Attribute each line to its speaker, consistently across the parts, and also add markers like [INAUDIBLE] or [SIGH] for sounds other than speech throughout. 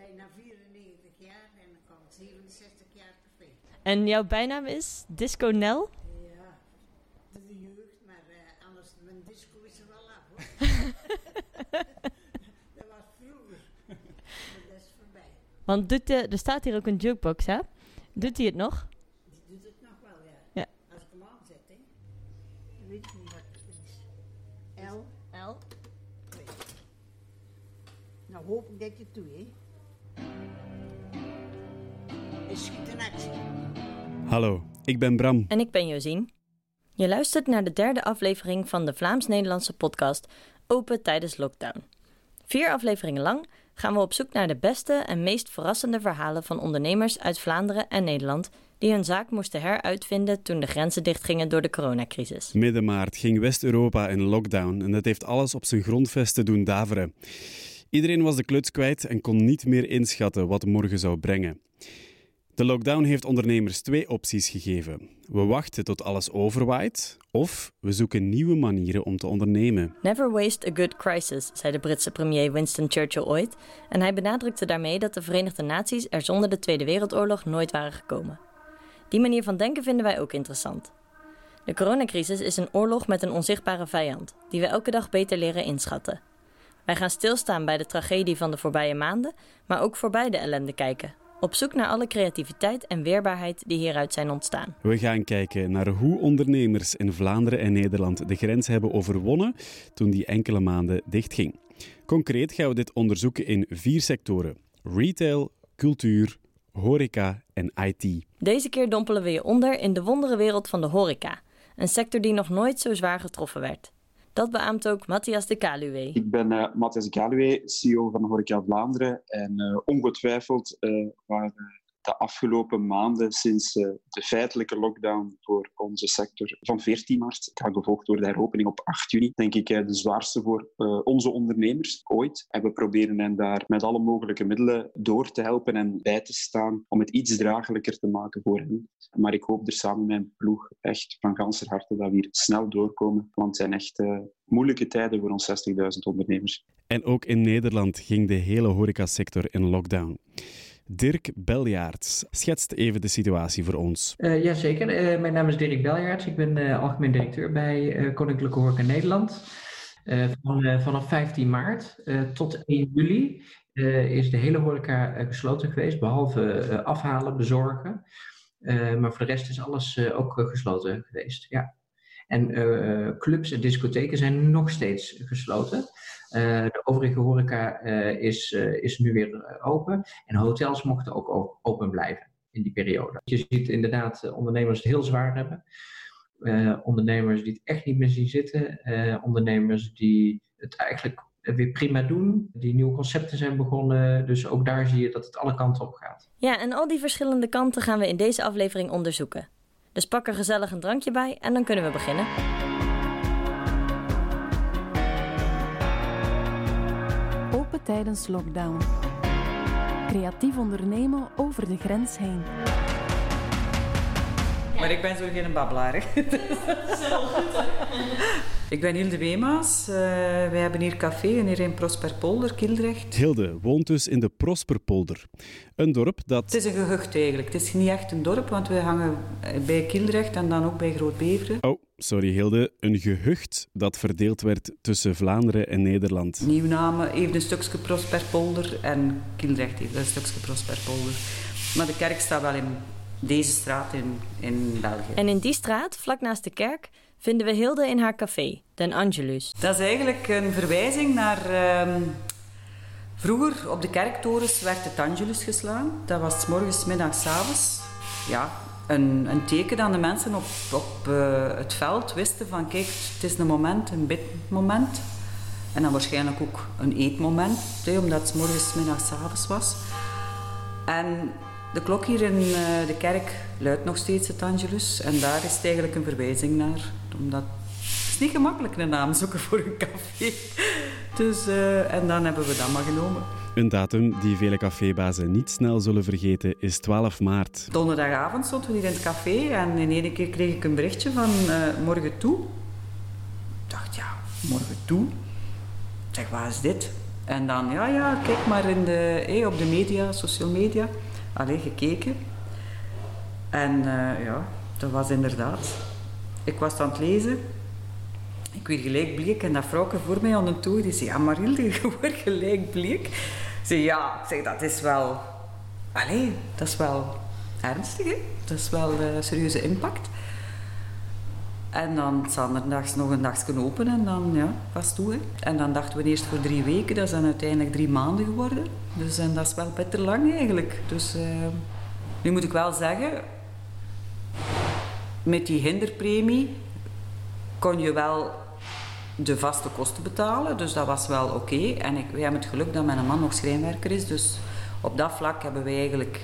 Speaker 1: bijna 94 jaar en dan kwam 67 jaar café.
Speaker 2: En jouw bijnaam is Disco Nel?
Speaker 1: Ja, de jeugd, maar uh, anders, mijn disco is er wel af hoor. [LAUGHS] dat was vroeger, maar dat is voorbij.
Speaker 2: Want doet de, er staat hier ook een jukebox, hè? Doet hij het nog?
Speaker 1: Die doet het nog wel, ja.
Speaker 2: Ja.
Speaker 1: Als ik hem aanzet, hè. Dan weet ik niet wat het is. L,
Speaker 2: L.
Speaker 1: 2. Nou hoop ik dat je het doet, hè. Is schiet in actie.
Speaker 3: Hallo, ik ben Bram.
Speaker 2: En ik ben Josien. Je luistert naar de derde aflevering van de Vlaams-Nederlandse podcast Open tijdens lockdown. Vier afleveringen lang gaan we op zoek naar de beste en meest verrassende verhalen van ondernemers uit Vlaanderen en Nederland die hun zaak moesten heruitvinden toen de grenzen dichtgingen door de coronacrisis.
Speaker 3: Midden maart ging West-Europa in lockdown en dat heeft alles op zijn grondvesten doen daveren. Iedereen was de kluts kwijt en kon niet meer inschatten wat morgen zou brengen. De lockdown heeft ondernemers twee opties gegeven. We wachten tot alles overwaait, of we zoeken nieuwe manieren om te ondernemen.
Speaker 2: Never waste a good crisis, zei de Britse premier Winston Churchill ooit, en hij benadrukte daarmee dat de Verenigde Naties er zonder de Tweede Wereldoorlog nooit waren gekomen. Die manier van denken vinden wij ook interessant. De coronacrisis is een oorlog met een onzichtbare vijand, die we elke dag beter leren inschatten. Wij gaan stilstaan bij de tragedie van de voorbije maanden, maar ook voorbij de ellende kijken. Op zoek naar alle creativiteit en weerbaarheid die hieruit zijn ontstaan.
Speaker 3: We gaan kijken naar hoe ondernemers in Vlaanderen en Nederland de grens hebben overwonnen toen die enkele maanden dichtging. Concreet gaan we dit onderzoeken in vier sectoren: retail, cultuur, horeca en IT.
Speaker 2: Deze keer dompelen we je onder in de wonderenwereld van de horeca, een sector die nog nooit zo zwaar getroffen werd. Dat beaamt ook Matthias de Kaluwe.
Speaker 4: Ik ben uh, Matthias de Kaluwe, CEO van Horeca Vlaanderen. En uh, ongetwijfeld uh, waren de afgelopen maanden sinds de feitelijke lockdown voor onze sector van 14 maart, gevolgd door de heropening op 8 juni, denk ik de zwaarste voor onze ondernemers ooit. En we proberen hen daar met alle mogelijke middelen door te helpen en bij te staan om het iets draaglijker te maken voor hen. Maar ik hoop er samen met mijn ploeg echt van ganser harte dat we hier snel doorkomen, want het zijn echt moeilijke tijden voor ons 60.000 ondernemers.
Speaker 3: En ook in Nederland ging de hele horecasector in lockdown. Dirk Beljaerts schetst even de situatie voor ons.
Speaker 5: Uh, Jazeker, uh, mijn naam is Dirk Beljaerts. Ik ben uh, algemeen directeur bij Koninklijke Horeca Nederland. Van, vanaf 15 maart tot 1 juli is de hele horeca gesloten geweest, behalve afhalen, bezorgen. maar voor de rest is alles ook gesloten geweest. Ja. En uh, clubs en discotheken zijn nog steeds gesloten. Uh, de overige horeca is, is nu weer open. En hotels mochten ook open blijven in die periode. Je ziet inderdaad ondernemers het heel zwaar hebben. ondernemers die het echt niet meer zien zitten. ondernemers die het eigenlijk weer prima doen. Die nieuwe concepten zijn begonnen. Dus ook daar zie je dat het alle kanten op gaat.
Speaker 2: Ja, en al die verschillende kanten gaan we in deze aflevering onderzoeken. Dus pak er gezellig een drankje bij en dan kunnen we beginnen.
Speaker 6: Open tijdens lockdown. Creatief ondernemen over de grens heen.
Speaker 7: Maar ik ben zo geen babbelaar. [LAUGHS] [LAUGHS] ik ben Hilde Weemaas. Uh, wij hebben hier café en hier in Prosperpolder, Kildrecht.
Speaker 3: Hilde woont dus in de Prosperpolder. Een dorp dat...
Speaker 7: Het is een gehucht eigenlijk. Het is niet echt een dorp, want we hangen bij Kildrecht en dan ook bij Groot-Beveren.
Speaker 3: Oh, sorry Hilde. Een gehucht dat verdeeld werd tussen Vlaanderen en Nederland.
Speaker 7: Nieuwname heeft een stukje Prosperpolder en Kildrecht heeft een stukje Prosperpolder. Maar de kerk staat wel in deze straat in, in België.
Speaker 2: En in die straat, vlak naast de kerk, vinden we Hilde in haar café, Den Angelus.
Speaker 7: Dat is eigenlijk een verwijzing naar... Uh, vroeger op de kerktorens werd het Angelus geslaan. Dat was s morgens, middags, avonds. Ja, een, een teken dat de mensen op, op uh, het veld wisten van... Kijk, het is een moment, een bidmoment. En dan waarschijnlijk ook een eetmoment, omdat het s morgens, middags, avonds was. En de klok hier in uh, de kerk luidt nog steeds het Angelus. En daar is het eigenlijk een verwijzing naar. Omdat het is niet gemakkelijk een naam zoeken voor een café. Dus, uh, en dan hebben we dat maar genomen.
Speaker 3: Een datum die vele cafébazen niet snel zullen vergeten is 12 maart.
Speaker 7: Donderdagavond stonden we hier in het café en in één keer kreeg ik een berichtje van uh, morgen toe. Ik dacht, ja, morgen toe? Zeg, wat is dit? En dan, ja, ja, kijk maar in de, hey, op de media, social media. Alleen gekeken. En uh, ja, dat was inderdaad. Ik was aan het lezen. Ik werd gelijk bleek en dat vrouwke voor mij aan de toer, die zei, ja Marilde, [LAUGHS] je wordt gelijk bleek. Ik zei, ja, zeg, dat is wel... Allee, dat is wel ernstig? Dat is wel een uh, serieuze impact. En dan zanderdags nog een dagje open en dan ja, was toe. En dan dachten we eerst voor drie weken, dat dan uiteindelijk drie maanden geworden. Dus en dat is wel beter lang eigenlijk. Dus uh, nu moet ik wel zeggen, met die hinderpremie kon je wel de vaste kosten betalen, dus dat was wel oké. En ik, wij hebben het geluk dat mijn man nog schrijnwerker is, dus op dat vlak hebben wij eigenlijk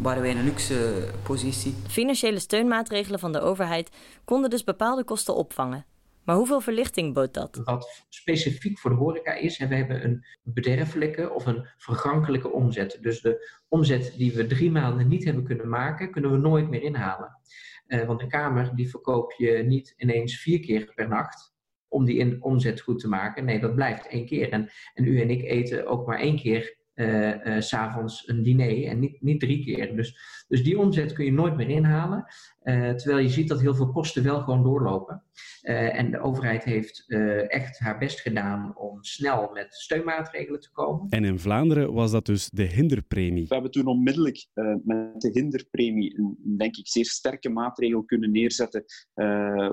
Speaker 7: waren wij in een luxe positie.
Speaker 2: Financiële steunmaatregelen van de overheid konden dus bepaalde kosten opvangen. Maar hoeveel verlichting bood dat?
Speaker 5: Wat specifiek voor de horeca is, en we hebben een bederfelijke of een vergankelijke omzet. Dus de omzet die we drie maanden niet hebben kunnen maken, kunnen we nooit meer inhalen. Uh, want een kamer die verkoop je niet ineens vier keer per nacht om die in omzet goed te maken. Nee, dat blijft één keer. En, en u en ik eten ook maar één keer uh, uh, s'avonds een diner en niet, niet drie keer. Dus, dus die omzet kun je nooit meer inhalen. Uh, terwijl je ziet dat heel veel kosten wel gewoon doorlopen. Uh, en de overheid heeft uh, echt haar best gedaan om snel met steunmaatregelen te komen.
Speaker 3: En in Vlaanderen was dat dus de hinderpremie.
Speaker 4: We hebben toen onmiddellijk met de hinderpremie een, denk ik, zeer sterke maatregel kunnen neerzetten,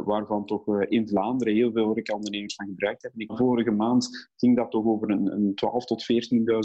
Speaker 4: waarvan toch in Vlaanderen heel veel horecaondernemers van gebruikt hebben. Vorige maand ging dat toch over een, een 12.000 tot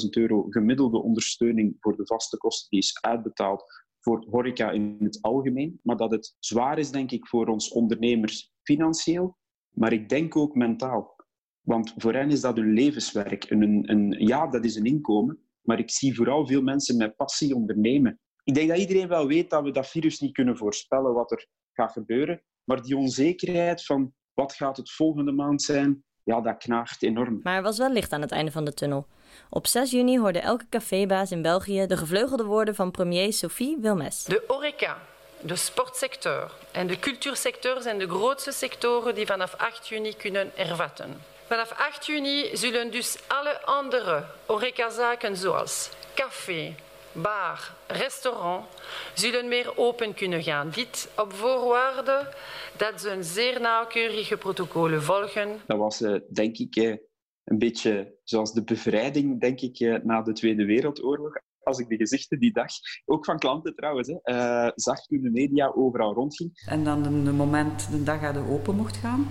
Speaker 4: 14.000 euro gemiddelde ondersteuning voor de vaste kosten die is uitbetaald voor horeca in het algemeen. Maar dat het zwaar is, denk ik, voor ons ondernemers financieel, maar ik denk ook mentaal. Want voor hen is dat hun levenswerk. Een, een, ja, dat is een inkomen, maar ik zie vooral veel mensen met passie ondernemen. Ik denk dat iedereen wel weet dat we dat virus niet kunnen voorspellen wat er gaat gebeuren, maar die onzekerheid van wat gaat het volgende maand zijn, ja, dat knaagt enorm.
Speaker 2: Maar er was wel licht aan het einde van de tunnel. Op 6 juni hoorde elke cafébaas in België de gevleugelde woorden van premier Sophie Wilmes.
Speaker 8: De horeca, de sportsector en de cultuursector zijn de grootste sectoren die vanaf 8 juni kunnen ervatten. Vanaf 8 juni zullen dus alle andere horecazaken zoals café, bar, restaurant zullen meer open kunnen gaan. Dit op voorwaarde dat ze een zeer nauwkeurige protocollen volgen.
Speaker 4: Dat was, uh, denk ik, uh, een beetje zoals de bevrijding, denk ik, uh, na de Tweede Wereldoorlog. Als ik de gezichten die dag, ook van klanten trouwens, hè, zag toen de media overal rondging.
Speaker 7: En dan de moment, de dag dat de open mocht gaan,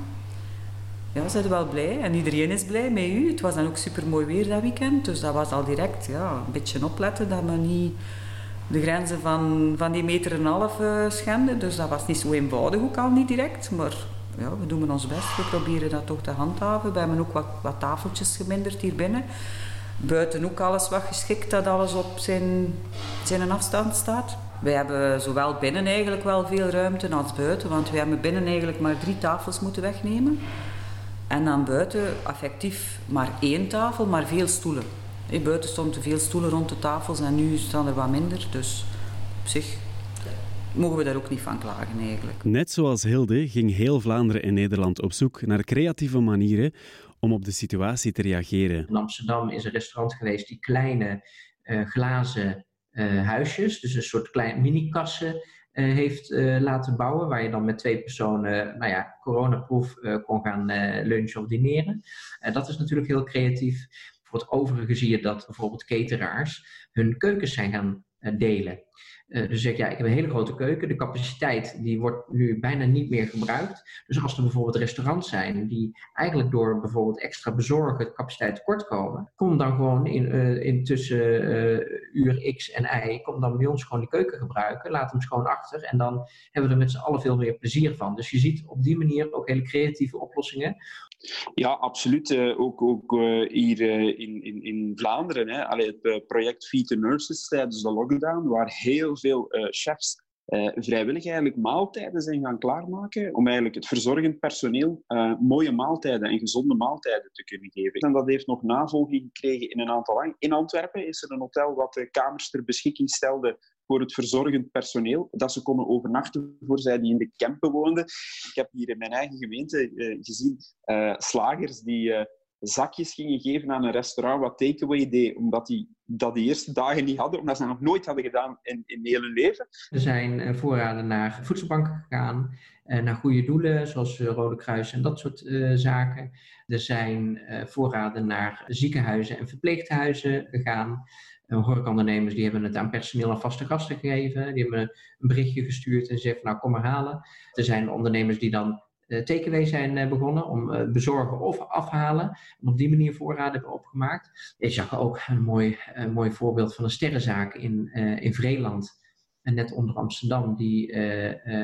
Speaker 7: ja, zijn wel blij en iedereen is blij met u. Het was dan ook super mooi weer dat weekend, dus dat was al direct ja, een beetje opletten dat we niet de grenzen van, van die meter en een half uh, schenden. Dus dat was niet zo eenvoudig ook al niet direct, maar ja, we doen ons best. We proberen dat toch te handhaven. We hebben ook wat, wat tafeltjes geminderd hier binnen. Buiten ook alles wat geschikt dat alles op zijn, zijn afstand staat. Wij hebben zowel binnen eigenlijk wel veel ruimte als buiten, want we hebben binnen eigenlijk maar drie tafels moeten wegnemen. En dan buiten effectief maar één tafel, maar veel stoelen. Buiten stonden veel stoelen rond de tafels en nu staan er wat minder. Dus op zich mogen we daar ook niet van klagen eigenlijk.
Speaker 3: Net zoals Hilde ging heel Vlaanderen en Nederland op zoek naar creatieve manieren om op de situatie te reageren.
Speaker 5: In Amsterdam is een restaurant geweest die kleine uh, glazen uh, huisjes, dus een soort klein mini-kassen, uh, heeft laten bouwen. Waar je dan met twee personen, nou ja, coronaproof kon gaan lunchen of dineren. dat is natuurlijk heel creatief. Voor het overige zie je dat bijvoorbeeld cateraars hun keukens zijn gaan delen. Uh, dus zeg ja, ik heb een hele grote keuken. De capaciteit die wordt nu bijna niet meer gebruikt. Dus als er bijvoorbeeld restaurants zijn die eigenlijk door bijvoorbeeld extra bezorgen capaciteit tekort komen, kom dan gewoon in, uh, tussen uh, uur X en Y, kom dan bij ons gewoon die keuken gebruiken. Laat hem schoon achter en dan hebben we er met z'n allen veel meer plezier van. Dus je ziet op die manier ook hele creatieve oplossingen.
Speaker 4: Ja, absoluut. ook ook hier in, in, in Vlaanderen. Hè. Allee, het project Feed the Nurses tijdens de lockdown, waar heel veel chefs vrijwillig eigenlijk maaltijden zijn gaan klaarmaken om eigenlijk het verzorgend personeel mooie maaltijden en gezonde maaltijden te kunnen geven. En dat heeft nog navolging gekregen in een aantal lang. In Antwerpen is er een hotel wat de kamers ter beschikking stelde voor het verzorgend personeel, dat ze konden overnachten voor zij die in de campen woonden. Ik heb hier in mijn eigen gemeente gezien slagers die zakjes gingen geven aan een restaurant wat takeaway deed, omdat die dat de eerste dagen niet hadden, omdat ze dat nog nooit hadden gedaan in, in heel hun leven.
Speaker 5: Er zijn eh, voorraden naar voedselbanken gegaan, naar goede doelen, zoals Rode Kruis en dat soort zaken. Er zijn voorraden naar ziekenhuizen en verpleeghuizen gegaan. Horecaondernemers die hebben het aan personeel en vaste gasten gegeven. Die hebben een berichtje gestuurd en zeggen, nou kom maar halen. Er zijn ondernemers die dan uh, zijn uh, begonnen, om uh, bezorgen of afhalen. En op die manier voorraden hebben opgemaakt. Ik zag ook een mooi, mooi voorbeeld van een sterrenzaak in, in Vreeland. En net onder Amsterdam, die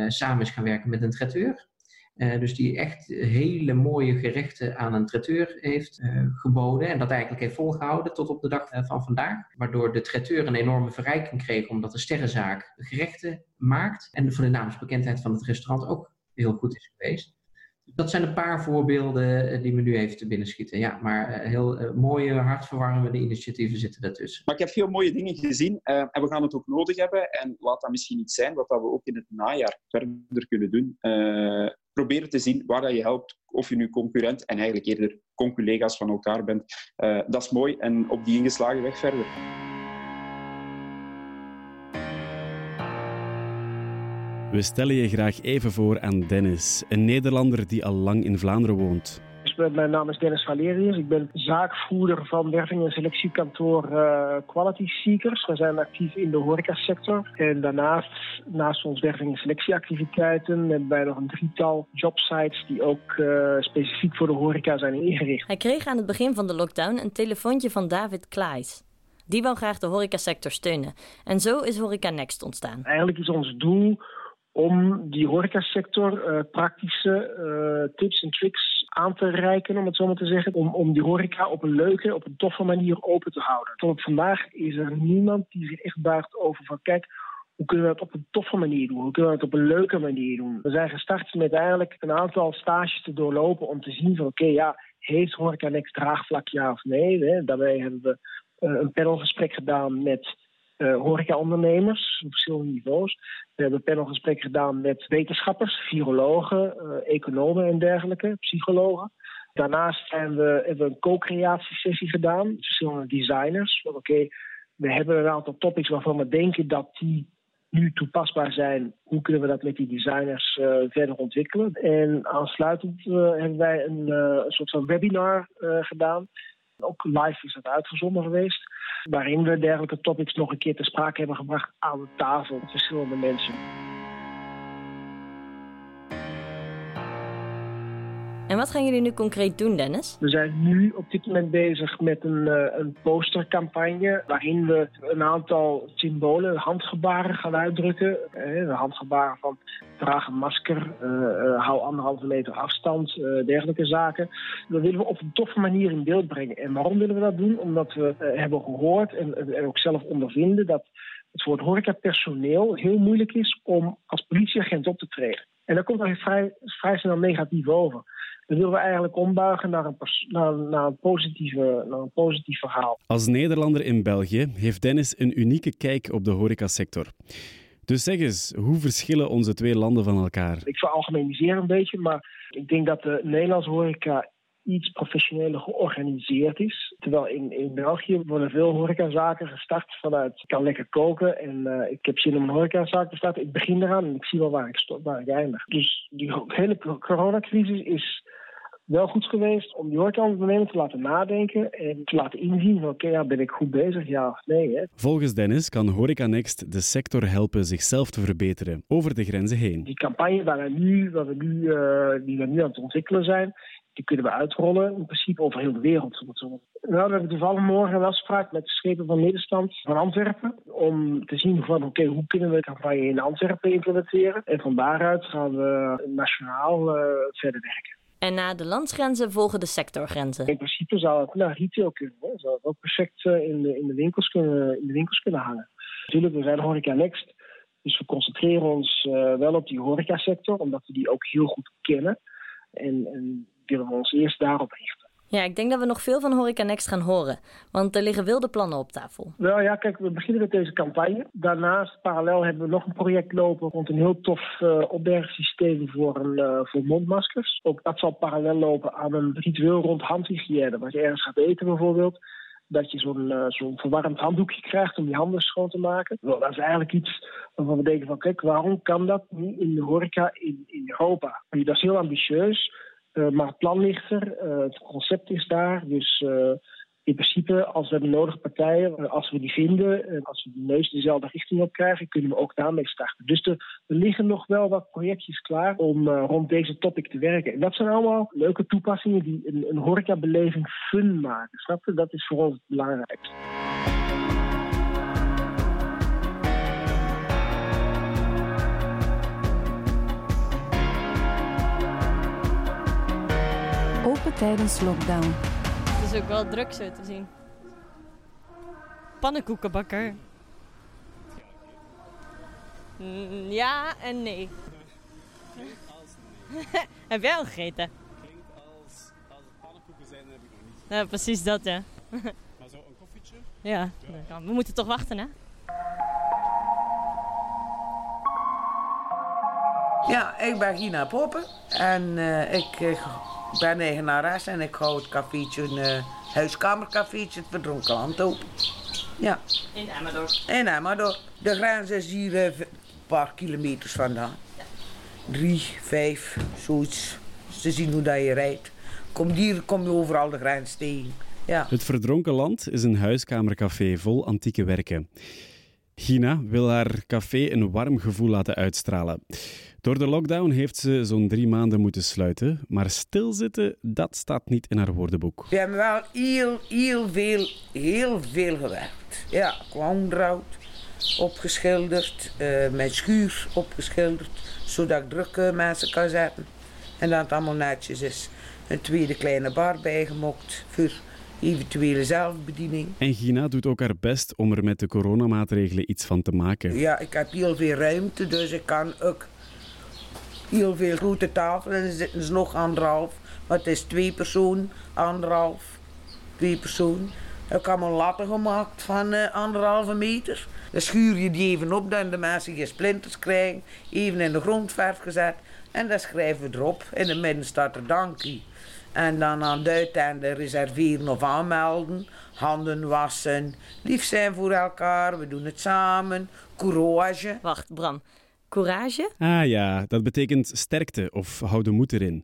Speaker 5: samen is gaan werken met een traiteur. Dus die echt hele mooie gerechten aan een traiteur heeft geboden. En dat eigenlijk heeft volgehouden tot op de dag van vandaag. Waardoor de traiteur een enorme verrijking kreeg, omdat de sterrenzaak gerechten maakt. En voor de naamsbekendheid van het restaurant ook heel goed is geweest. Dat zijn een paar voorbeelden eh, die me nu even te binnen schieten. Ja, maar eh, heel mooie, hartverwarmende initiatieven zitten daartussen.
Speaker 4: Maar ik heb veel mooie dingen gezien en we gaan het ook nodig hebben. En laat dat misschien iets zijn wat we ook in het najaar verder kunnen doen. Proberen te zien waar dat je helpt, of je nu concurrent en eigenlijk eerder conculega's van elkaar bent. dat is mooi en op die ingeslagen weg verder.
Speaker 3: We stellen je graag even voor aan Dennis, een Nederlander die al lang in Vlaanderen woont.
Speaker 9: Mijn naam is Dennis Valerius. Ik ben zaakvoerder van werving- en selectiekantoor uh, Quality Seekers. We zijn actief in de horecasector. En daarnaast, naast ons werving- en selectieactiviteiten, hebben wij nog een drietal jobsites die ook uh, specifiek voor de horeca zijn ingericht.
Speaker 2: Hij kreeg aan het begin van de lockdown een telefoontje van David Klaes. Die wil graag de horecasector steunen. En zo is Horeca Next ontstaan.
Speaker 9: Eigenlijk is ons doel om die horecasector uh, praktische uh, tips en tricks aan te reiken, om het zo maar te zeggen. Om, om die horeca op een leuke, op een toffe manier open te houden. Tot vandaag is er niemand die zich echt buigt over van kijk, hoe kunnen we dat op een toffe manier doen? Hoe kunnen we dat op een leuke manier doen? We zijn gestart met eigenlijk een aantal stages te doorlopen om te zien van oké, ja, heeft Horeca Next draagvlak ja of nee? Hè? Daarbij hebben we uh, een panelgesprek gedaan met uh, horecaondernemers op verschillende niveaus. We hebben een panelgesprek gedaan met wetenschappers, virologen, uh, economen en dergelijke, psychologen. Daarnaast zijn we, hebben we een co-creatiesessie gedaan met verschillende designers. Oké, we hebben een aantal topics waarvan we denken dat die nu toepasbaar zijn. Hoe kunnen we dat met die designers uh, verder ontwikkelen? En aansluitend hebben wij een soort van webinar gedaan. Ook live is dat uitgezonden geweest waarin we dergelijke topics nog een keer te sprake hebben gebracht aan de tafel verschillende mensen.
Speaker 2: En wat gaan jullie nu concreet doen, Dennis?
Speaker 9: We zijn nu op dit moment bezig met een, uh, een postercampagne waarin we een aantal symbolen, handgebaren gaan uitdrukken. Uh, handgebaren van draag een masker, uh, hou anderhalve meter afstand, dergelijke zaken. Dat willen we op een toffe manier in beeld brengen. En waarom willen we dat doen? Omdat we hebben gehoord en, en ook zelf ondervinden dat het voor het horecapersoneel heel moeilijk is om als politieagent op te treden. En daar komt er vrij, vrij snel negatief over. Dat willen we eigenlijk ombuigen naar een, naar, naar, een positieve, naar een positief verhaal.
Speaker 3: Als Nederlander in België heeft Dennis een unieke kijk op de horecasector. Dus zeg eens, hoe verschillen onze twee landen van elkaar?
Speaker 9: Ik veralgemeniseer een beetje, maar ik denk dat de Nederlandse horeca iets professioneler georganiseerd is. Terwijl in, in België worden veel horecazaken gestart vanuit ik kan lekker koken en uh, ik heb zin om een horecazaak te starten. Ik begin eraan en ik zie wel waar ik, stop, waar ik eindig. Dus die hele coronacrisis is wel goed geweest om die horecaondernemer te laten nadenken en te laten inzien van oké, okay, ja, ben ik goed bezig, ja of nee. Hè.
Speaker 3: Volgens Dennis kan Horeca Next de sector helpen zichzelf te verbeteren over de grenzen heen.
Speaker 9: Die campagne waar we nu, waar we nu, uh, die we nu aan het ontwikkelen zijn, die kunnen we uitrollen in principe over heel de wereld. Nou, we hebben toevallig morgen een afspraak met de schepen van middenstand van Antwerpen. Om te zien van oké, okay, hoe kunnen we de campagne in Antwerpen implementeren. En van daaruit gaan we nationaal uh, verder werken.
Speaker 2: En na de landsgrenzen volgen de sectorgrenzen.
Speaker 9: In principe zou het naar retail kunnen. Hè. Zou het ook perfect in de, in, de winkels kunnen, in de winkels kunnen hangen. Natuurlijk, we zijn Horeca Next. Dus we concentreren ons uh, wel op die horecasector, omdat we die ook heel goed kennen. En, en willen we ons eerst daarop richten.
Speaker 2: Ja, ik denk dat we nog veel van Horeca Next gaan horen, want er liggen wilde plannen op tafel.
Speaker 9: Wel ja, kijk, we beginnen met deze campagne. Daarnaast, parallel, hebben we nog een project lopen rond een heel tof uh, opbergsysteem voor, een, uh, voor mondmaskers. Ook dat zal parallel lopen aan een ritueel rond handhygiëne. Wat je ergens gaat eten bijvoorbeeld, dat je zo'n uh, zo'n verwarmd handdoekje krijgt om je handen schoon te maken. Wel, dat is eigenlijk iets waarvan we denken van, kijk, waarom kan dat niet in de horeca in, in Europa? Dat is heel ambitieus. Uh, maar het plan ligt er, uh, het concept is daar. Dus uh, in principe, als we de nodige partijen, als we die vinden, als we de neus dezelfde richting op krijgen, kunnen we ook daarmee starten. Dus er, er liggen nog wel wat projectjes klaar om rond deze topic te werken. En dat zijn allemaal leuke toepassingen die een, een horecabeleving fun maken. Snap je? Dat is voor ons het belangrijkste.
Speaker 6: Tijdens lockdown.
Speaker 2: Het is ook wel druk zo te zien. Pannenkoekenbakker. Mm, ja en nee. [LAUGHS] heb jij al gegeten?
Speaker 3: Klinkt als, als het pannenkoeken zijn, heb ik nog niet.
Speaker 2: Ja, precies dat, ja.
Speaker 3: Maar zo een koffietje?
Speaker 2: Ja, ja. we moeten toch wachten, hè?
Speaker 10: Ja, ik ben Gina Poppen en uh, ik uh, ben eigenares en ik hou het cafeetje, een uh, huiskamercafeetje, het Verdronken Land open. Ja.
Speaker 2: In Amador.
Speaker 10: In Amador. De grens is hier een paar kilometers vandaan. Ja. Drie, vijf, zoiets. Te zien hoe dat je rijdt. Kom hier kom je overal de grens tegen. Ja.
Speaker 3: Het Verdronken Land is een huiskamercafé vol antieke werken. Gina wil haar café een warm gevoel laten uitstralen. Door de lockdown heeft ze zo'n drie maanden moeten sluiten, maar stilzitten, dat staat niet in haar woordenboek.
Speaker 10: We hebben wel heel, heel veel, heel veel gewerkt. Ja, onderhoud opgeschilderd, uh, mijn schuur opgeschilderd, zodat ik drukke mensen kan zetten. En dat het allemaal netjes is. Een tweede kleine bar bijgemokt voor eventuele zelfbediening.
Speaker 3: En Gina doet ook haar best om er met de coronamaatregelen iets van te maken.
Speaker 10: Ja, ik heb heel veel ruimte, dus ik kan ook heel veel grote tafel en er zitten ze nog anderhalf. Maar het is twee persoon, anderhalf, twee persoon. Ik heb allemaal latten gemaakt van uh, anderhalve meter. Dan schuur je die even op, dan de mensen geen splinters krijgen. Even in de grondverf gezet. En dan schrijven we erop. In het midden staat er dankie. En dan aan de uiteinde reserveren of aanmelden. Handen wassen. Lief zijn voor elkaar. We doen het samen. Courage.
Speaker 2: Wacht, Bram. Courage?
Speaker 3: Ah ja, dat betekent sterkte of hou de moed erin.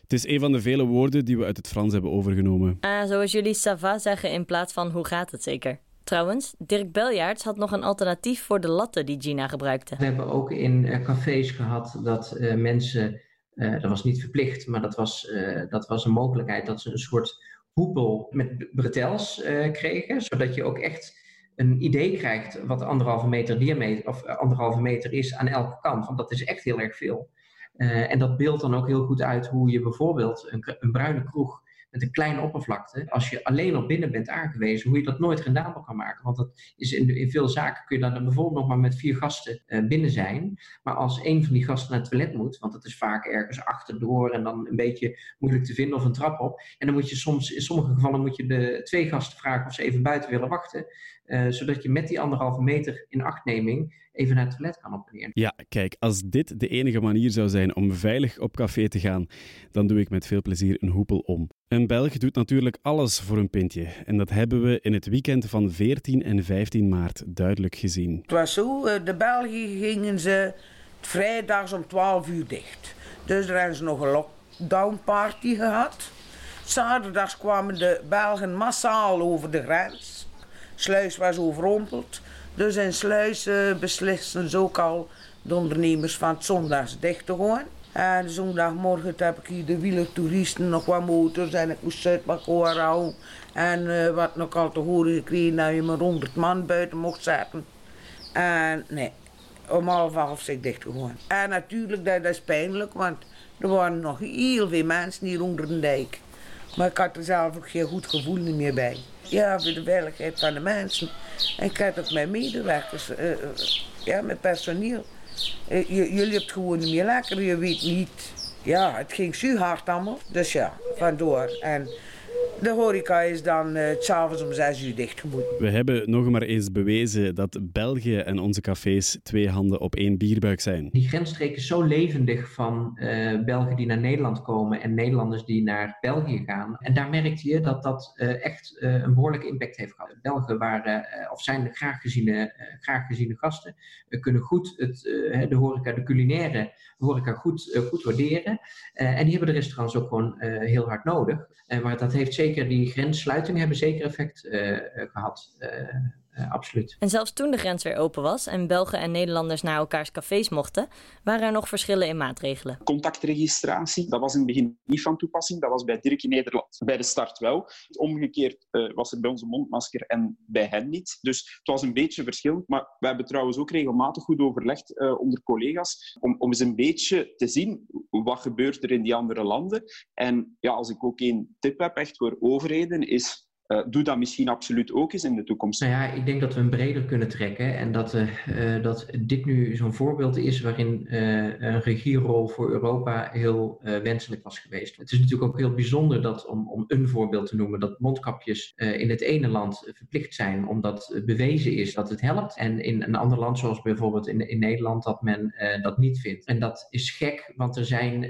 Speaker 3: Het is een van de vele woorden die we uit het Frans hebben overgenomen.
Speaker 2: Ah, zoals jullie ça va zeggen in plaats van hoe gaat het zeker. Trouwens, Dirk Beljaerts had nog een alternatief voor de latten die Gina gebruikte.
Speaker 5: We hebben ook in uh, cafés gehad dat uh, mensen, uh, dat was niet verplicht, maar dat was, dat was een mogelijkheid dat ze een soort hoepel met bretels kregen, zodat je ook echt een idee krijgt wat anderhalve meter diameter of anderhalve meter is aan elke kant. Want dat is echt heel erg veel. Uh, en dat beeldt dan ook heel goed uit hoe je bijvoorbeeld een, een, bruine kroeg met een kleine oppervlakte, als je alleen op binnen bent aangewezen, hoe je dat nooit rendabel kan maken. Want dat is in, in veel zaken kun je dan bijvoorbeeld nog maar met vier gasten uh, binnen zijn. Maar als een van die gasten naar het toilet moet, want dat is vaak ergens achterdoor en dan een beetje moeilijk te vinden of een trap op. En dan moet je soms, in sommige gevallen moet je de twee gasten vragen of ze even buiten willen wachten. Uh, zodat je met die anderhalve meter in achtneming even naar het toilet kan op en neer.
Speaker 3: Ja, kijk, als dit de enige manier zou zijn om veilig op café te gaan, dan doe ik met veel plezier een hoepel om. Een Belg doet natuurlijk alles voor een pintje. En dat hebben we in het weekend van 14 en 15 maart duidelijk gezien.
Speaker 10: Het was zo, de Belgen gingen ze vrijdags om 12 uur dicht. Dus er hebben ze nog een lockdown party gehad. Zaterdags kwamen de Belgen massaal over de grens. Sluis was overrompeld. Dus in Sluis uh, beslissen ze ook al de ondernemers van het zondags dicht te gaan. En zondagmorgen heb ik hier de wielertoeristen, nog wat motors en ik moest Zuidbakkoor houden. En uh, wat nog al te horen gekregen dat je maar 100 man buiten mocht zetten. En nee, om half elf zijn dicht gegaan. En natuurlijk, dat, dat is pijnlijk, want er waren nog heel veel mensen hier onder de dijk. Maar ik had er zelf ook geen goed gevoel meer bij. Ja, voor de veiligheid van de mensen. En ik had ook mijn medewerkers, uh, ja, met personeel. Uh, het gewoon niet meer lekker, je weet niet. Ja, het ging zo hard allemaal. Dus ja, vandoor. En De horeca is dan uh, s'avonds om zes uur dicht
Speaker 3: We hebben nog maar eens bewezen dat België en onze cafés twee handen op één bierbuik zijn.
Speaker 5: Die grensstreek is zo levendig van uh, Belgen die naar Nederland komen en Nederlanders die naar België gaan. En daar merkte je dat dat uh, echt een behoorlijke impact heeft gehad. Belgen waren, of zijn graag geziene, graag geziene gasten, kunnen goed het, de horeca, de culinaire horeca goed, goed waarderen. en die hebben de restaurants ook gewoon heel hard nodig. maar dat heeft zeker die grenssluitingen hebben zeker effect gehad. Uh, absoluut.
Speaker 2: En zelfs toen de grens weer open was en Belgen en Nederlanders naar elkaars cafés mochten, waren er nog verschillen in maatregelen.
Speaker 4: Contactregistratie, dat was in het begin niet van toepassing. Dat was bij Dirk in Nederland bij de start wel. Omgekeerd uh, was er bij onze mondmasker en bij hen niet. Dus het was een beetje verschil. Maar we hebben trouwens ook regelmatig goed overlegd uh, onder collega's om, om eens een beetje te zien wat gebeurt er in die andere landen. En ja, als ik ook één tip heb echt voor overheden, is uh, doe dat misschien absoluut ook eens in de toekomst.
Speaker 5: Nou ja, ik denk dat we hem breder kunnen trekken en dat, uh, dat dit nu zo'n voorbeeld is waarin een regierol voor Europa heel wenselijk was geweest. Het is natuurlijk ook heel bijzonder dat, om, om een voorbeeld te noemen, dat mondkapjes in het ene land verplicht zijn omdat bewezen is dat het helpt. En in een ander land, zoals bijvoorbeeld in, in Nederland, dat men dat niet vindt. En dat is gek, want er zijn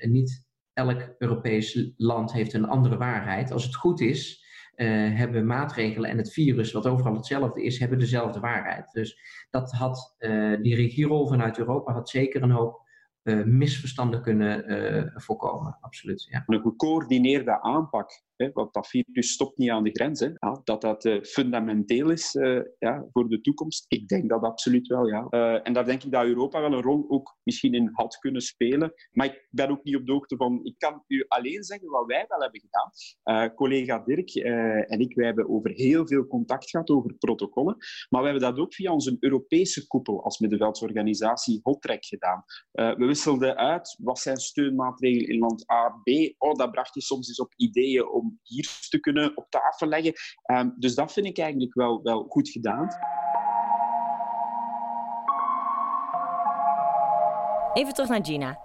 Speaker 5: niet elk Europees land heeft een andere waarheid. Als het goed is, uh, hebben maatregelen en het virus, wat overal hetzelfde is, hebben dezelfde waarheid. Dus dat had, uh, die regierol vanuit Europa had zeker een hoop uh, misverstanden kunnen voorkomen. Absoluut. Ja.
Speaker 4: Een gecoördineerde aanpak want dat virus stopt niet aan de grens. Hè, dat dat uh, fundamenteel is uh, ja, voor de toekomst, ik denk dat absoluut wel. Ja. Uh, en daar denk ik dat Europa wel een rol ook misschien in had kunnen spelen. Maar ik ben ook niet op de hoogte van... Ik kan u alleen zeggen wat wij wel hebben gedaan. collega Dirk en ik, wij hebben over heel veel contact gehad over protocollen. Maar we hebben dat ook via onze Europese koepel als middenveldsorganisatie Hottrek gedaan. we wisselden uit wat zijn steunmaatregelen in land A, B. Oh, dat bracht je soms eens op ideeën om hier te kunnen op tafel leggen. Um, dus dat vind ik eigenlijk wel, wel goed gedaan.
Speaker 2: Even terug naar Gina.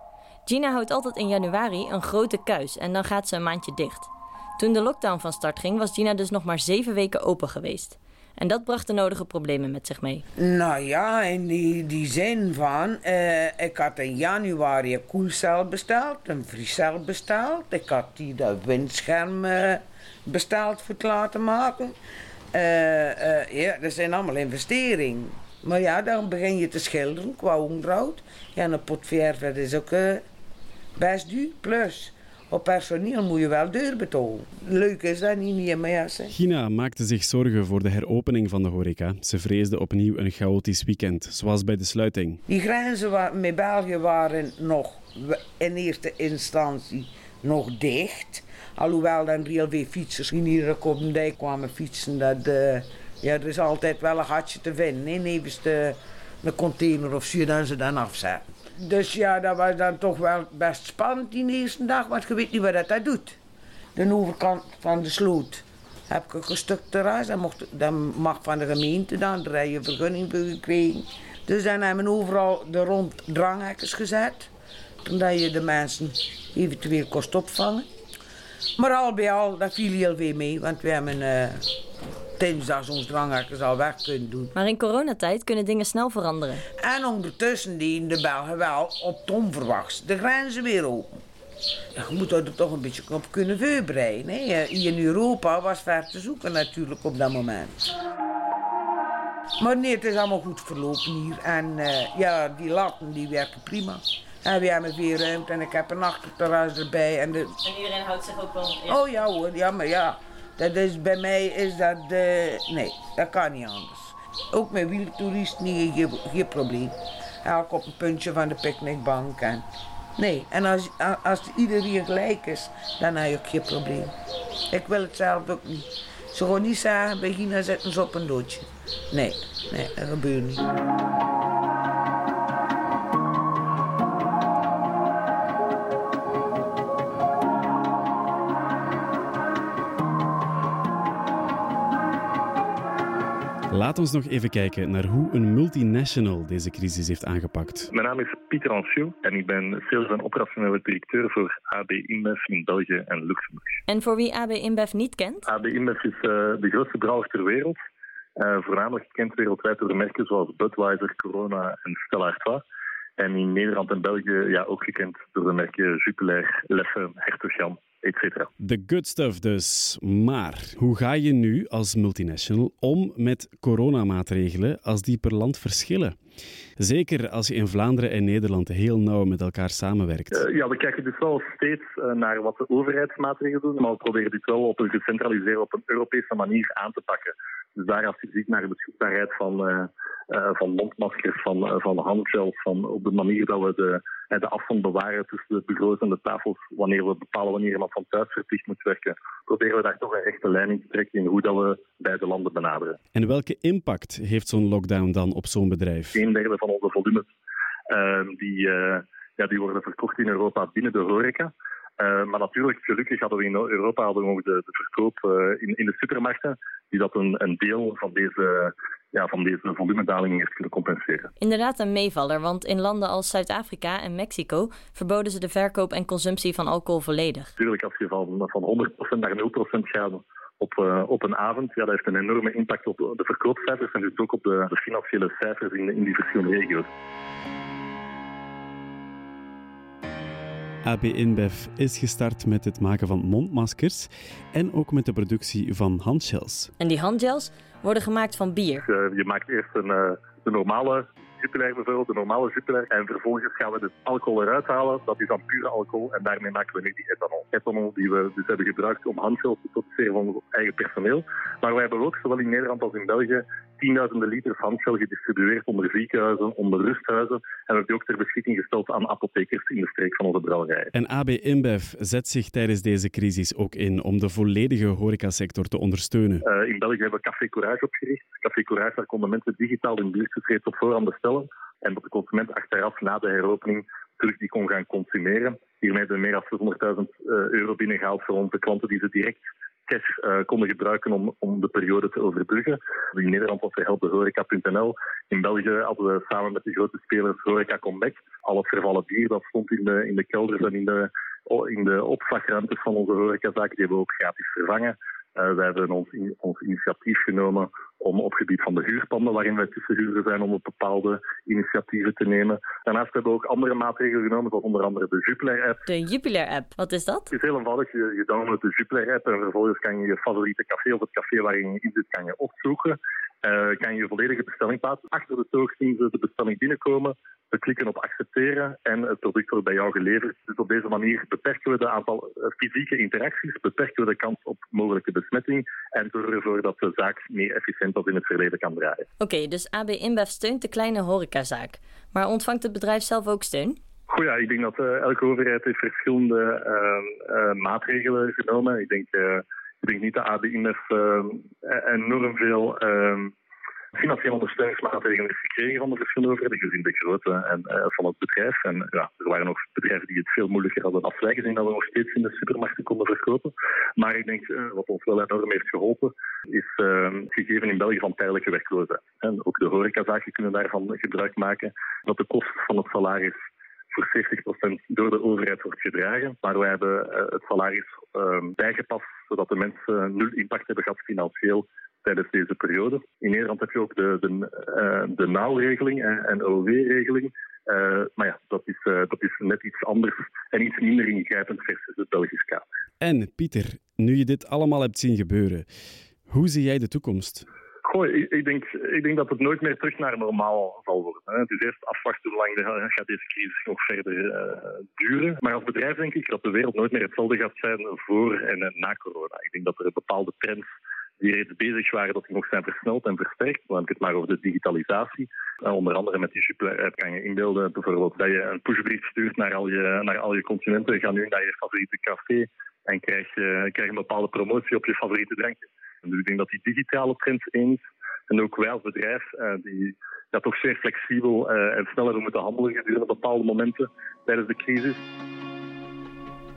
Speaker 2: Gina houdt altijd in januari een grote kuis en dan gaat ze een maandje dicht. Toen de lockdown van start ging, was Gina dus nog maar zeven weken open geweest. En dat bracht de nodige problemen met zich mee.
Speaker 10: Nou ja, in die, die zin van... Uh, ik had in januari een koelcel besteld, een vriescel besteld. Ik had die dat windscherm besteld voor te laten maken. Uh, ja, dat zijn allemaal investeringen. Maar ja, dan begin je te schilderen qua onderhoud. Ja, een pot verf, dat is ook best duur. Plus, op personeel moet je wel deur betonen. Leuk is dat niet meer, maar ja.
Speaker 3: Gina maakte zich zorgen voor de heropening van de horeca. Ze vreesde opnieuw een chaotisch weekend, zoals bij de sluiting.
Speaker 10: Die grenzen met België waren nog in eerste instantie nog dicht. Alhoewel dan heel veel fietsers in iedere Kopendijk kwamen fietsen. Dat, uh, ja, er is altijd wel een gatje te vinden. Nevens de, de container of zo dan ze dan afzetten. Dus ja, dat was dan toch wel best spannend die eerste dag, want je weet niet wat dat, doet. De overkant van de sloot heb ik een stuk terras, dat, mocht, mag van de gemeente dan, heb je vergunning gekregen. Dus dan hebben we overal de rond dranghekkers gezet, omdat je de mensen eventueel kost opvangen. Maar al bij al, dat viel heel veel mee, want we hebben... Uh, dinsdag ons dranghekken al weg kunnen doen.
Speaker 2: Maar in coronatijd kunnen dingen snel veranderen.
Speaker 10: En ondertussen die de Belgen wel op Tom verwacht de grenzen weer open. Je moet er toch een beetje op kunnen voorbereiden. Hè? Hier in Europa was ver te zoeken natuurlijk op dat moment. Maar nee, het is allemaal goed verlopen hier. En uh, ja, die latten die werken prima. En we hebben weer ruimte en ik heb een achterterras erbij. En, de...
Speaker 2: en iedereen houdt zich ook wel...
Speaker 10: Ja. Oh ja hoor, ja maar ja. Dat is, bij mij is dat... Uh, nee, dat kan niet anders. Ook met wieltoeristen niet, geen, geen probleem. Elk op een puntje van de picknickbank. En, nee, en als, als iedereen gelijk is, dan heb je ook geen probleem. Ik wil het zelf ook niet. Ze gewoon niet zeggen, bij zetten ze op een doodje. Nee, nee, dat gebeurt niet.
Speaker 3: Laat ons nog even kijken naar hoe een multinational deze crisis heeft aangepakt.
Speaker 11: Mijn naam is Pieter Anciot en ik ben sales- en operationele directeur voor AB InBev in België en Luxemburg.
Speaker 2: En voor wie AB InBev niet kent?
Speaker 11: AB InBev is uh, de grootste brouwer ter wereld. Uh, voornamelijk gekend wereldwijd door merken zoals Budweiser, Corona en Stella Artois. En in Nederland en België ja, ook gekend door de merken Jupiler, Leffe, Hertog Jan, etc.
Speaker 3: The good stuff dus. Maar hoe ga je nu als multinational om met coronamaatregelen als die per land verschillen? Zeker als je in Vlaanderen en Nederland heel nauw met elkaar samenwerkt.
Speaker 11: Uh, ja, we kijken dus wel steeds uh, naar wat de overheidsmaatregelen doen, maar we proberen dit wel op een gecentraliseerde, op een Europese manier aan te pakken. Dus daar als je ziet naar de beschikbaarheid van, uh, van mondmaskers, van, van handgels, van op de manier dat we de, de afstand bewaren tussen de bureaus en de tafels, wanneer we bepalen wanneer iemand van thuis verplicht moet werken, proberen we daar toch een rechte lijn in te trekken in hoe dat we beide landen benaderen.
Speaker 3: En welke impact heeft zo'n lockdown dan op zo'n bedrijf?
Speaker 11: Een derde van onze volumes uh, die, ja, die worden verkocht in Europa binnen de horeca. Uh, maar natuurlijk, gelukkig hadden we in Europa hadden we ook de, de verkoop in, in de supermarkten, die dat een, een deel van deze, ja, van deze volumedaling heeft kunnen compenseren.
Speaker 2: Inderdaad een meevaller, want in landen als Zuid-Afrika en Mexico verboden ze de verkoop en consumptie van alcohol volledig.
Speaker 11: Natuurlijk, als je van, van 100% naar 0% gaat op, uh, op een avond, ja, dat heeft een enorme impact op de verkoopcijfers en dus ook op de, de financiële cijfers in, in die verschillende regio's.
Speaker 3: AB InBev is gestart met het maken van mondmaskers en ook met de productie van handgels.
Speaker 2: En die handgels worden gemaakt van bier.
Speaker 11: Uh, je maakt eerst een, uh, de normale Jupiler bijvoorbeeld, de normale Jupiler. En vervolgens gaan we dus alcohol eruit halen. Dat is dan pure alcohol. En daarmee maken we nu die ethanol. Ethanol die we dus hebben gebruikt om handgels te produceren van ons eigen personeel. Maar wij hebben ook, zowel in Nederland als in België, tienduizenden liters handgel gedistribueerd onder ziekenhuizen, onder rusthuizen. En we hebben die ook ter beschikking gesteld aan apothekers in de streek van onze brouwerij.
Speaker 3: En AB InBev zet zich tijdens deze crisis ook in om de volledige horecasector te ondersteunen.
Speaker 11: Uh, in België hebben we Café Courage opgericht. Café Courage, daar konden mensen digitaal hun biertjes op voorhand bestellen. En dat de consument achteraf na de heropening terug die kon gaan consumeren. Hiermee hebben we meer dan 600.000 euro binnengehaald voor onze klanten die ze direct cash uh, konden gebruiken om, om de periode te overbruggen. In Nederland was er helpdehoreca.nl. In België hadden we samen met de grote spelers Horeca Comeback. Al het vervallen bier dat stond in de, in de kelders en in de, in de opslagruimtes van onze horecazaken, die hebben we ook gratis vervangen. Uh, wij hebben ons, in, ons initiatief genomen om op gebied van de huurpanden, waarin wij tussenhuurder zijn, om bepaalde initiatieven te nemen. Daarnaast hebben we ook andere maatregelen genomen, zoals onder andere de Jupiler-app.
Speaker 2: De Jupiler-app, wat is dat?
Speaker 11: Het is heel eenvoudig. Je, je downloadt de Jupiler-app en vervolgens kan je je favoriete café of het café waarin je in zit, kan je opzoeken. Uh, kan je je volledige bestelling plaatsen. Achter de toog zien ze de bestelling binnenkomen. We klikken op accepteren en het product wordt bij jou geleverd. Dus op deze manier beperken we de aantal fysieke interacties, beperken we de kans op mogelijke besmetting en zorgen ervoor dat de zaak meer efficiënt als in het verleden kan draaien.
Speaker 2: Oké, okay, dus AB InBev steunt de kleine horecazaak. Maar ontvangt het bedrijf zelf ook steun?
Speaker 11: Goed, ja, ik denk dat uh, elke overheid heeft verschillende uh, maatregelen genomen. Ik denk, ik denk niet dat AB InBev enorm veel financiële ondersteuningsmaatregelen heeft gekregen van de verschillende overheden, gezien de grootte en, uh, van het bedrijf. En ja, er waren nog bedrijven die het veel moeilijker hadden als wij, gezien dat we nog steeds in de supermarkten konden verkopen. Maar ik denk, uh, wat ons wel enorm heeft geholpen, is het gegeven in België van tijdelijke werkloosheid. En ook de horecazaken kunnen daarvan gebruik maken, dat de kost van het salaris voor 70% door de overheid wordt gedragen. Maar wij hebben het salaris bijgepast, zodat de mensen nul impact hebben gehad financieel tijdens deze periode. In Nederland heb je ook de, de, uh, de nauwregeling en, en OOW-regeling. Uh, maar ja, dat is, dat is net iets anders en iets minder ingrijpend versus het Belgisch kader.
Speaker 3: En Pieter, nu je dit allemaal hebt zien gebeuren, hoe zie jij de toekomst?
Speaker 11: Ik, ik, denk, ik denk dat het nooit meer terug naar normaal zal worden. Hè. Het is eerst afwachten hoe lang gaat deze crisis nog verder uh, duren. Maar als bedrijf denk ik dat de wereld nooit meer hetzelfde gaat zijn voor en na corona. Ik denk dat er bepaalde trends die reeds bezig waren, dat die nog zijn versneld en versterkt. Dan heb het maar over de digitalisatie. Uh, onder andere met die super-app kan je inbeelden bijvoorbeeld dat je een pushbrief stuurt naar al je, naar al je. Ga nu naar je favoriete café en krijg krijg een bepaalde promotie op je favoriete drankje. Dus ik denk dat die digitale trend eens en ook wij als bedrijf, uh, die ja, toch zeer flexibel uh, en sneller moeten handelen gedurende bepaalde momenten tijdens de crisis.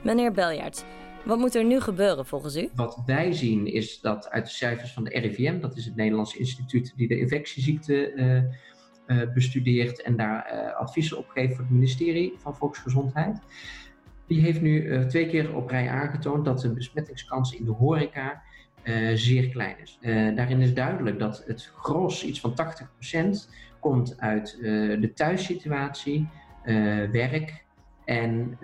Speaker 2: Meneer Beljaert, Wat moet er nu gebeuren volgens u?
Speaker 5: Wat wij zien is dat uit de cijfers van de RIVM, dat is het Nederlands instituut die de infectieziekten uh, bestudeert en daar adviezen op geeft voor het ministerie van Volksgezondheid. Die heeft nu twee keer op rij aangetoond dat de besmettingskans in de horeca zeer klein is. daarin is duidelijk dat het gros, iets van 80%, komt uit de thuissituatie, werk, en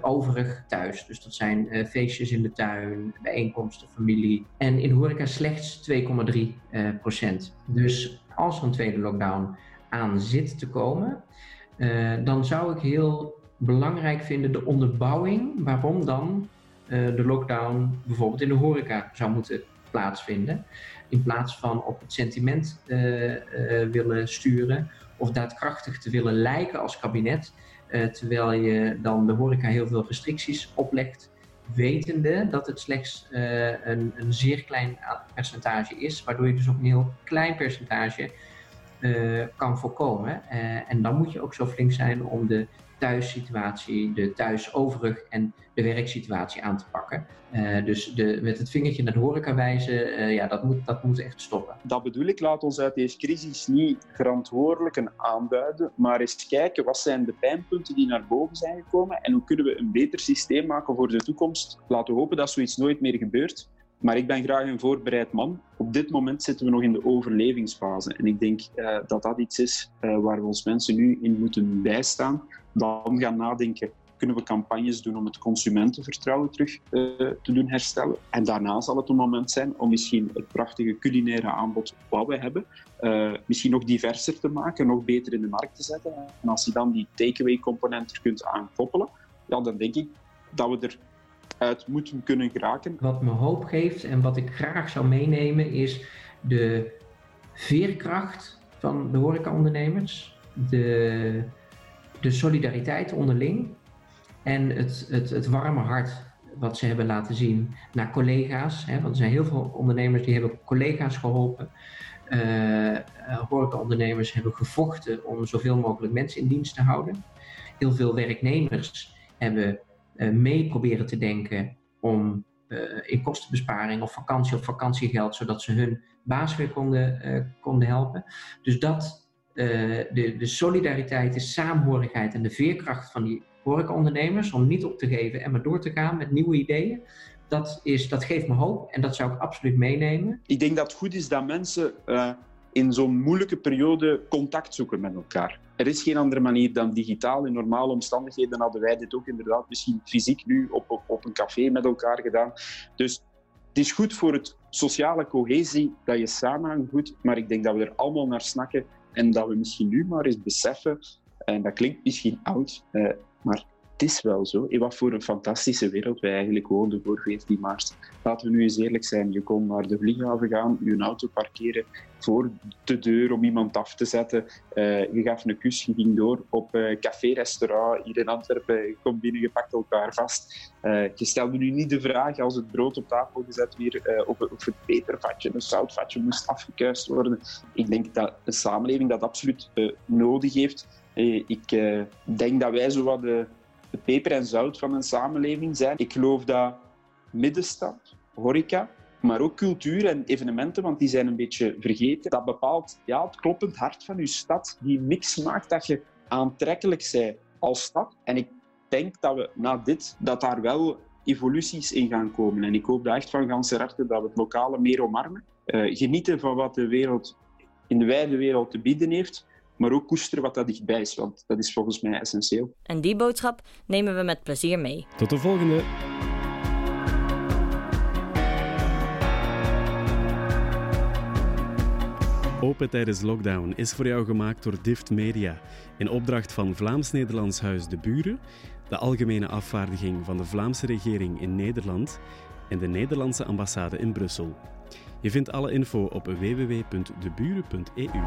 Speaker 5: overig thuis. Dus dat zijn feestjes in de tuin, bijeenkomsten, familie. En in horeca slechts 2,3 procent. Dus als er een tweede lockdown aan zit te komen, dan zou ik heel belangrijk vinden de onderbouwing waarom dan de lockdown bijvoorbeeld in de horeca zou moeten plaatsvinden. In plaats van op het sentiment willen sturen of daadkrachtig te willen lijken als kabinet eh, terwijl je dan de horeca heel veel restricties oplegt, wetende dat het slechts een, een, zeer klein percentage is, waardoor je dus ook een heel klein percentage kan voorkomen. en dan moet je ook zo flink zijn om de thuissituatie, de thuisoverig en de werksituatie aan te pakken. Uh, dus de, met het vingertje naar de horeca wijzen, uh, ja, dat moet, dat moet echt stoppen.
Speaker 4: Dat bedoel ik, laat ons uit deze crisis niet verantwoordelijken aanduiden, maar eens kijken wat zijn de pijnpunten die naar boven zijn gekomen en hoe kunnen we een beter systeem maken voor de toekomst. Laten we hopen dat zoiets nooit meer gebeurt. Maar ik ben graag een voorbereid man. Op dit moment zitten we nog in de overlevingsfase. En ik denk uh, dat dat iets is waar we ons mensen nu in moeten bijstaan dan gaan nadenken, kunnen we campagnes doen om het consumentenvertrouwen terug uh, te doen herstellen. En daarna zal het een moment zijn om misschien het prachtige culinaire aanbod wat we hebben, misschien nog diverser te maken, nog beter in de markt te zetten. En als je dan die takeaway component er kunt aankoppelen, ja, dan denk ik dat we er uit moeten kunnen geraken.
Speaker 5: Wat me hoop geeft en wat ik graag zou meenemen is de veerkracht van de horecaondernemers, de de solidariteit onderling en het, het, het warme hart wat ze hebben laten zien naar collega's. Hè, want er zijn heel veel ondernemers die hebben collega's geholpen. Uh, horecaondernemers hebben gevochten om zoveel mogelijk mensen in dienst te houden. Heel veel werknemers hebben mee proberen te denken om uh, in kostenbesparing of vakantie of vakantiegeld, zodat ze hun baas weer konden, konden helpen. Dus dat de, de solidariteit, de saamhorigheid en de veerkracht van die horecaondernemers om niet op te geven en maar door te gaan met nieuwe ideeën. Dat, is, dat geeft me hoop en dat zou ik absoluut meenemen.
Speaker 4: Ik denk dat het goed is dat mensen in zo'n moeilijke periode contact zoeken met elkaar. Er is geen andere manier dan digitaal. In normale omstandigheden hadden wij dit ook inderdaad misschien fysiek nu op, op, een café met elkaar gedaan. Dus het is goed voor het sociale cohesie dat je samen goed, maar ik denk dat we er allemaal naar snakken en dat we misschien nu maar eens beseffen, en dat klinkt misschien oud, eh, maar is wel zo. In wat voor een fantastische wereld wij eigenlijk woonden voor 14 maart. Laten we nu eens eerlijk zijn. Je kon naar de vlieghaven gaan, je auto parkeren voor de deur om iemand af te zetten. Uh, je gaf een kus, je ging door op uh, café-restaurant hier in Antwerpen. Je komt binnen, je pakt elkaar vast. Uh, je stelde nu niet de vraag als het brood op tafel gezet weer of, of, het pepervatje, een zoutvatje moest afgekuist worden. Ik denk dat een samenleving dat absoluut nodig heeft. ik denk dat wij zo wat de peper en zout van een samenleving zijn. Ik geloof dat middenstand, horeca, maar ook cultuur en evenementen, want die zijn een beetje vergeten. Dat bepaalt ja, het kloppend hart van je stad. Die mix maakt dat je aantrekkelijk bent als stad. En ik denk dat we na dit, dat daar wel evoluties in gaan komen. En ik hoop daar echt van ganse harte dat we het lokale meer omarmen. Uh, genieten van wat de wereld in de wijde wereld te bieden heeft maar ook koesteren wat dat dichtbij is, want dat is volgens mij essentieel.
Speaker 2: En die boodschap nemen we met plezier mee.
Speaker 3: Tot de volgende! Open tijdens lockdown is voor jou gemaakt door Dift Media in opdracht van Vlaams-Nederlands Huis De Buren, de algemene afvaardiging van de Vlaamse regering in Nederland en de Nederlandse ambassade in Brussel. Je vindt alle info op www.deburen.eu.